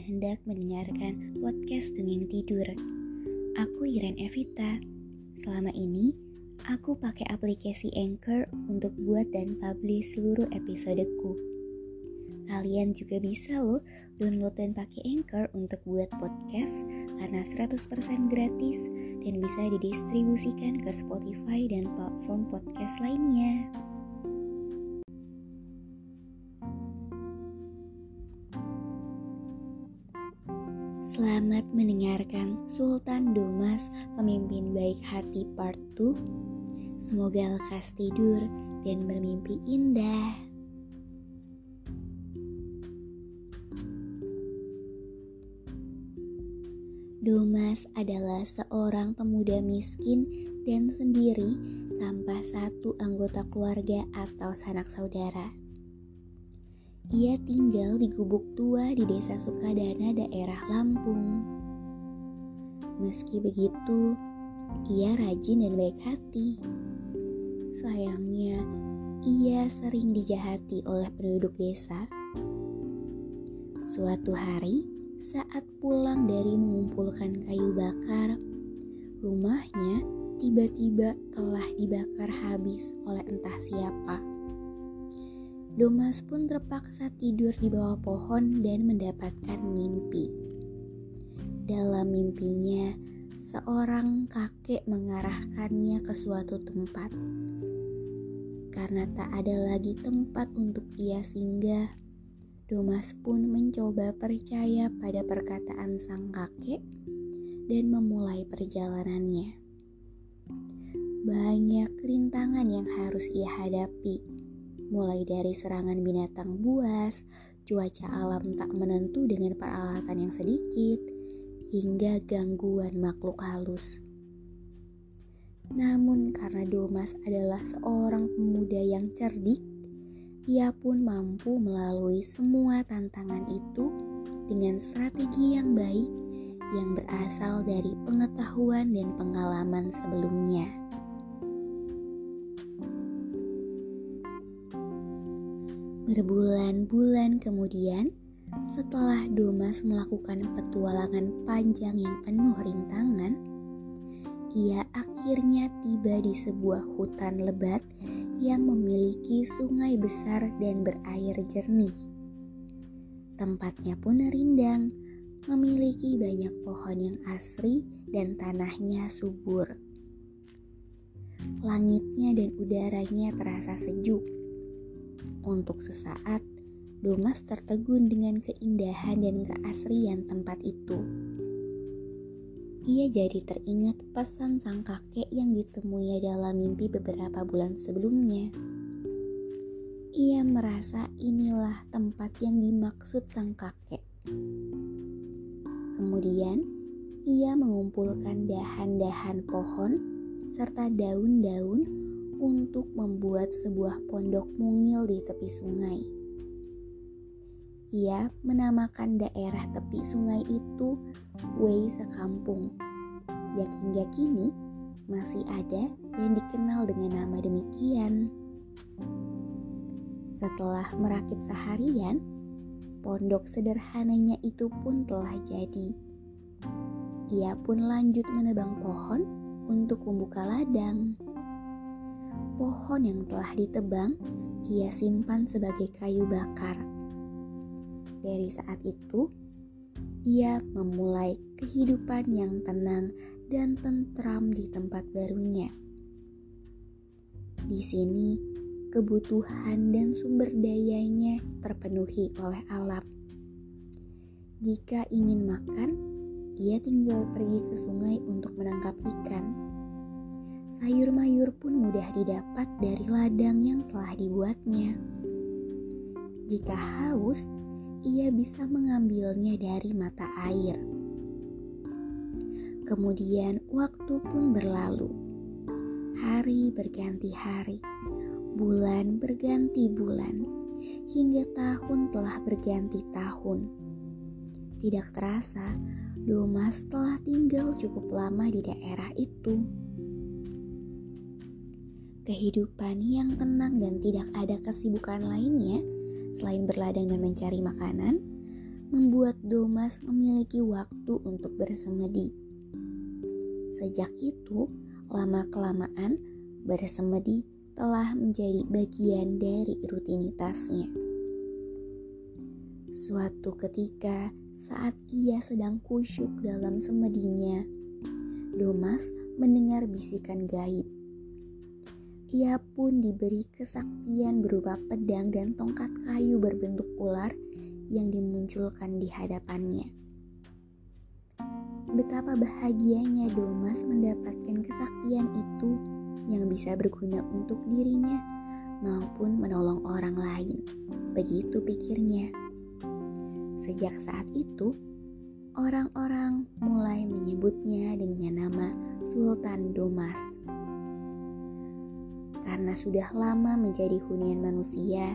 dan hendak mendengarkan podcast Dongeng Tidur. Aku Iren Evita. Selama ini, aku pakai aplikasi Anchor untuk buat dan publish seluruh episodeku. Kalian juga bisa loh download dan pakai Anchor untuk buat podcast karena 100% gratis dan bisa didistribusikan ke Spotify dan platform podcast lainnya. Selamat mendengarkan Sultan Domas Pemimpin Baik Hati Part 2 Semoga lekas tidur dan bermimpi indah Domas adalah seorang pemuda miskin dan sendiri tanpa satu anggota keluarga atau sanak saudara. Ia tinggal di gubuk tua di desa Sukadana, daerah Lampung. Meski begitu, ia rajin dan baik hati. Sayangnya, ia sering dijahati oleh penduduk desa. Suatu hari, saat pulang dari mengumpulkan kayu bakar, rumahnya tiba-tiba telah dibakar habis oleh entah siapa. Domas pun terpaksa tidur di bawah pohon dan mendapatkan mimpi. Dalam mimpinya, seorang kakek mengarahkannya ke suatu tempat. Karena tak ada lagi tempat untuk ia singgah, Domas pun mencoba percaya pada perkataan sang kakek dan memulai perjalanannya. Banyak rintangan yang harus ia hadapi mulai dari serangan binatang buas, cuaca alam tak menentu dengan peralatan yang sedikit, hingga gangguan makhluk halus. Namun karena Domas adalah seorang pemuda yang cerdik, ia pun mampu melalui semua tantangan itu dengan strategi yang baik yang berasal dari pengetahuan dan pengalaman sebelumnya. Berbulan-bulan kemudian, setelah Domas melakukan petualangan panjang yang penuh rintangan, ia akhirnya tiba di sebuah hutan lebat yang memiliki sungai besar dan berair jernih. Tempatnya pun rindang, memiliki banyak pohon yang asri dan tanahnya subur. Langitnya dan udaranya terasa sejuk untuk sesaat, Domas tertegun dengan keindahan dan keasrian tempat itu. Ia jadi teringat pesan sang kakek yang ditemui dalam mimpi beberapa bulan sebelumnya. Ia merasa inilah tempat yang dimaksud sang kakek. Kemudian, ia mengumpulkan dahan-dahan pohon serta daun-daun untuk membuat sebuah pondok mungil di tepi sungai. Ia menamakan daerah tepi sungai itu Wei Sekampung, yang hingga kini masih ada dan dikenal dengan nama demikian. Setelah merakit seharian, pondok sederhananya itu pun telah jadi. Ia pun lanjut menebang pohon untuk membuka ladang pohon yang telah ditebang ia simpan sebagai kayu bakar. Dari saat itu, ia memulai kehidupan yang tenang dan tentram di tempat barunya. Di sini, kebutuhan dan sumber dayanya terpenuhi oleh alam. Jika ingin makan, ia tinggal pergi ke sungai untuk menangkap ikan. Sayur mayur pun mudah didapat dari ladang yang telah dibuatnya. Jika haus, ia bisa mengambilnya dari mata air. Kemudian waktu pun berlalu. Hari berganti hari, bulan berganti bulan, hingga tahun telah berganti tahun. Tidak terasa, Domas telah tinggal cukup lama di daerah itu. Kehidupan yang tenang dan tidak ada kesibukan lainnya selain berladang dan mencari makanan membuat Domas memiliki waktu untuk bersemedi. Sejak itu, lama-kelamaan bersemedi telah menjadi bagian dari rutinitasnya. Suatu ketika, saat ia sedang kusyuk dalam semedinya, Domas mendengar bisikan gaib. Ia pun diberi kesaktian berupa pedang dan tongkat kayu berbentuk ular yang dimunculkan di hadapannya. Betapa bahagianya Domas mendapatkan kesaktian itu yang bisa berguna untuk dirinya maupun menolong orang lain. Begitu pikirnya. Sejak saat itu, orang-orang mulai menyebutnya dengan nama Sultan Domas. Karena sudah lama menjadi hunian manusia,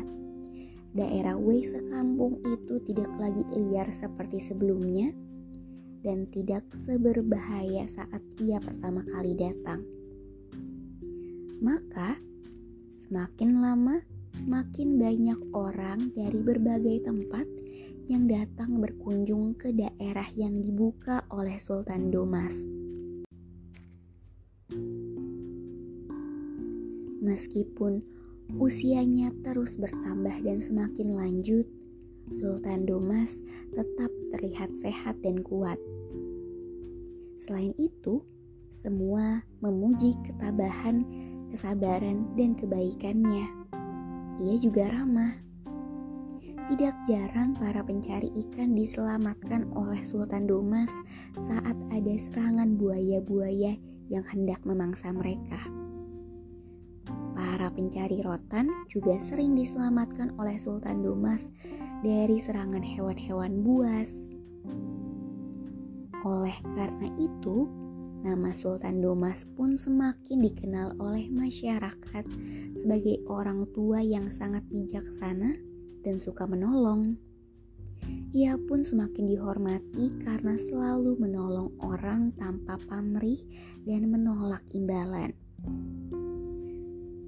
daerah Wei sekampung itu tidak lagi liar seperti sebelumnya dan tidak seberbahaya saat ia pertama kali datang. Maka, semakin lama, semakin banyak orang dari berbagai tempat yang datang berkunjung ke daerah yang dibuka oleh Sultan Domas. Meskipun usianya terus bertambah dan semakin lanjut, Sultan Domas tetap terlihat sehat dan kuat. Selain itu, semua memuji ketabahan, kesabaran, dan kebaikannya. Ia juga ramah tidak jarang para pencari ikan diselamatkan oleh Sultan Domas saat ada serangan buaya-buaya yang hendak memangsa mereka. Para pencari rotan juga sering diselamatkan oleh Sultan Domas dari serangan hewan-hewan buas. Oleh karena itu, nama Sultan Domas pun semakin dikenal oleh masyarakat sebagai orang tua yang sangat bijaksana dan suka menolong. Ia pun semakin dihormati karena selalu menolong orang tanpa pamrih dan menolak imbalan.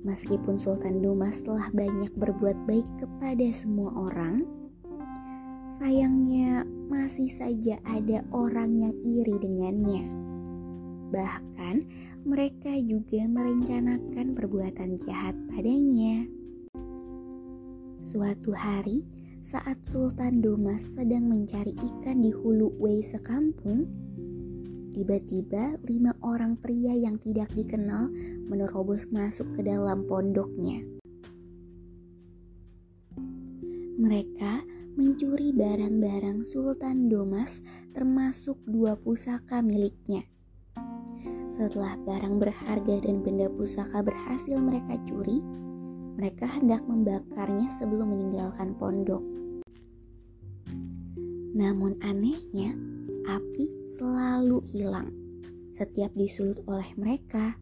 Meskipun Sultan Dumas telah banyak berbuat baik kepada semua orang, sayangnya masih saja ada orang yang iri dengannya. Bahkan mereka juga merencanakan perbuatan jahat padanya. Suatu hari, saat Sultan Domas sedang mencari ikan di hulu Wei sekampung, tiba-tiba lima orang pria yang tidak dikenal menerobos masuk ke dalam pondoknya. Mereka mencuri barang-barang Sultan Domas termasuk dua pusaka miliknya. Setelah barang berharga dan benda pusaka berhasil mereka curi, mereka hendak membakarnya sebelum meninggalkan pondok. Namun anehnya, api selalu hilang setiap disulut oleh mereka.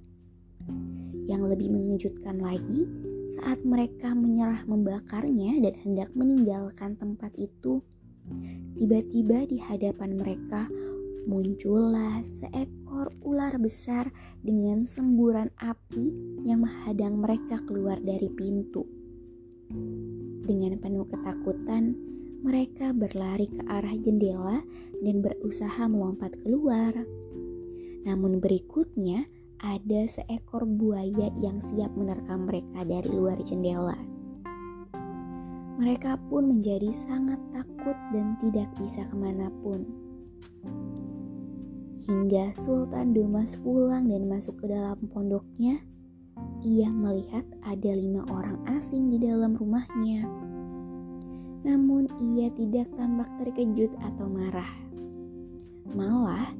Yang lebih mengejutkan lagi, saat mereka menyerah membakarnya dan hendak meninggalkan tempat itu, tiba-tiba di hadapan mereka muncullah seekor ular besar dengan semburan api yang menghadang mereka keluar dari pintu. Dengan penuh ketakutan, mereka berlari ke arah jendela dan berusaha melompat keluar. Namun berikutnya, ada seekor buaya yang siap menerkam mereka dari luar jendela. Mereka pun menjadi sangat takut dan tidak bisa ke mana pun. Hingga Sultan Dumas pulang dan masuk ke dalam pondoknya, ia melihat ada lima orang asing di dalam rumahnya. Namun ia tidak tampak terkejut atau marah. Malah,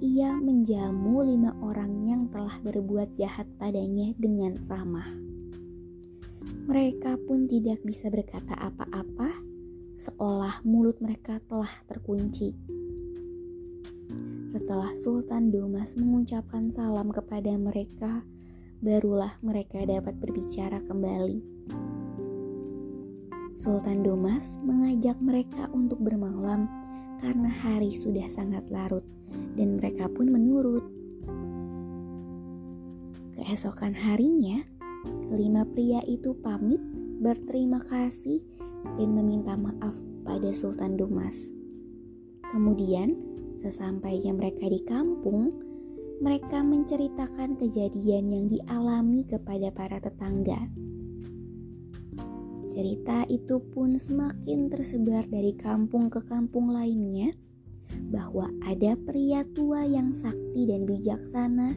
ia menjamu lima orang yang telah berbuat jahat padanya dengan ramah. Mereka pun tidak bisa berkata apa-apa, seolah mulut mereka telah terkunci. Setelah Sultan Domas mengucapkan salam kepada mereka, barulah mereka dapat berbicara kembali. Sultan Domas mengajak mereka untuk bermalam karena hari sudah sangat larut dan mereka pun menurut. Keesokan harinya, kelima pria itu pamit berterima kasih dan meminta maaf pada Sultan Domas. Kemudian, Sesampainya mereka di kampung, mereka menceritakan kejadian yang dialami kepada para tetangga. Cerita itu pun semakin tersebar dari kampung ke kampung lainnya bahwa ada pria tua yang sakti dan bijaksana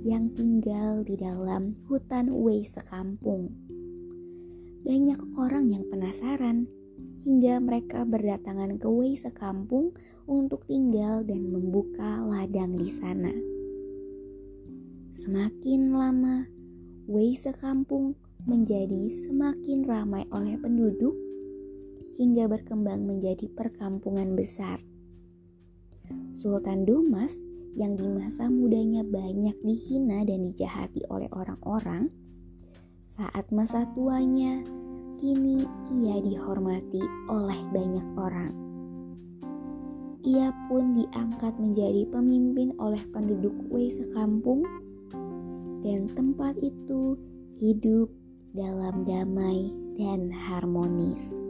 yang tinggal di dalam hutan Wei sekampung. Banyak orang yang penasaran hingga mereka berdatangan ke Wei sekampung untuk tinggal dan membuka ladang di sana. Semakin lama, Wei sekampung menjadi semakin ramai oleh penduduk hingga berkembang menjadi perkampungan besar. Sultan Domas yang di masa mudanya banyak dihina dan dijahati oleh orang-orang, saat masa tuanya Kini ia dihormati oleh banyak orang. Ia pun diangkat menjadi pemimpin oleh penduduk Wei sekampung dan tempat itu hidup dalam damai dan harmonis.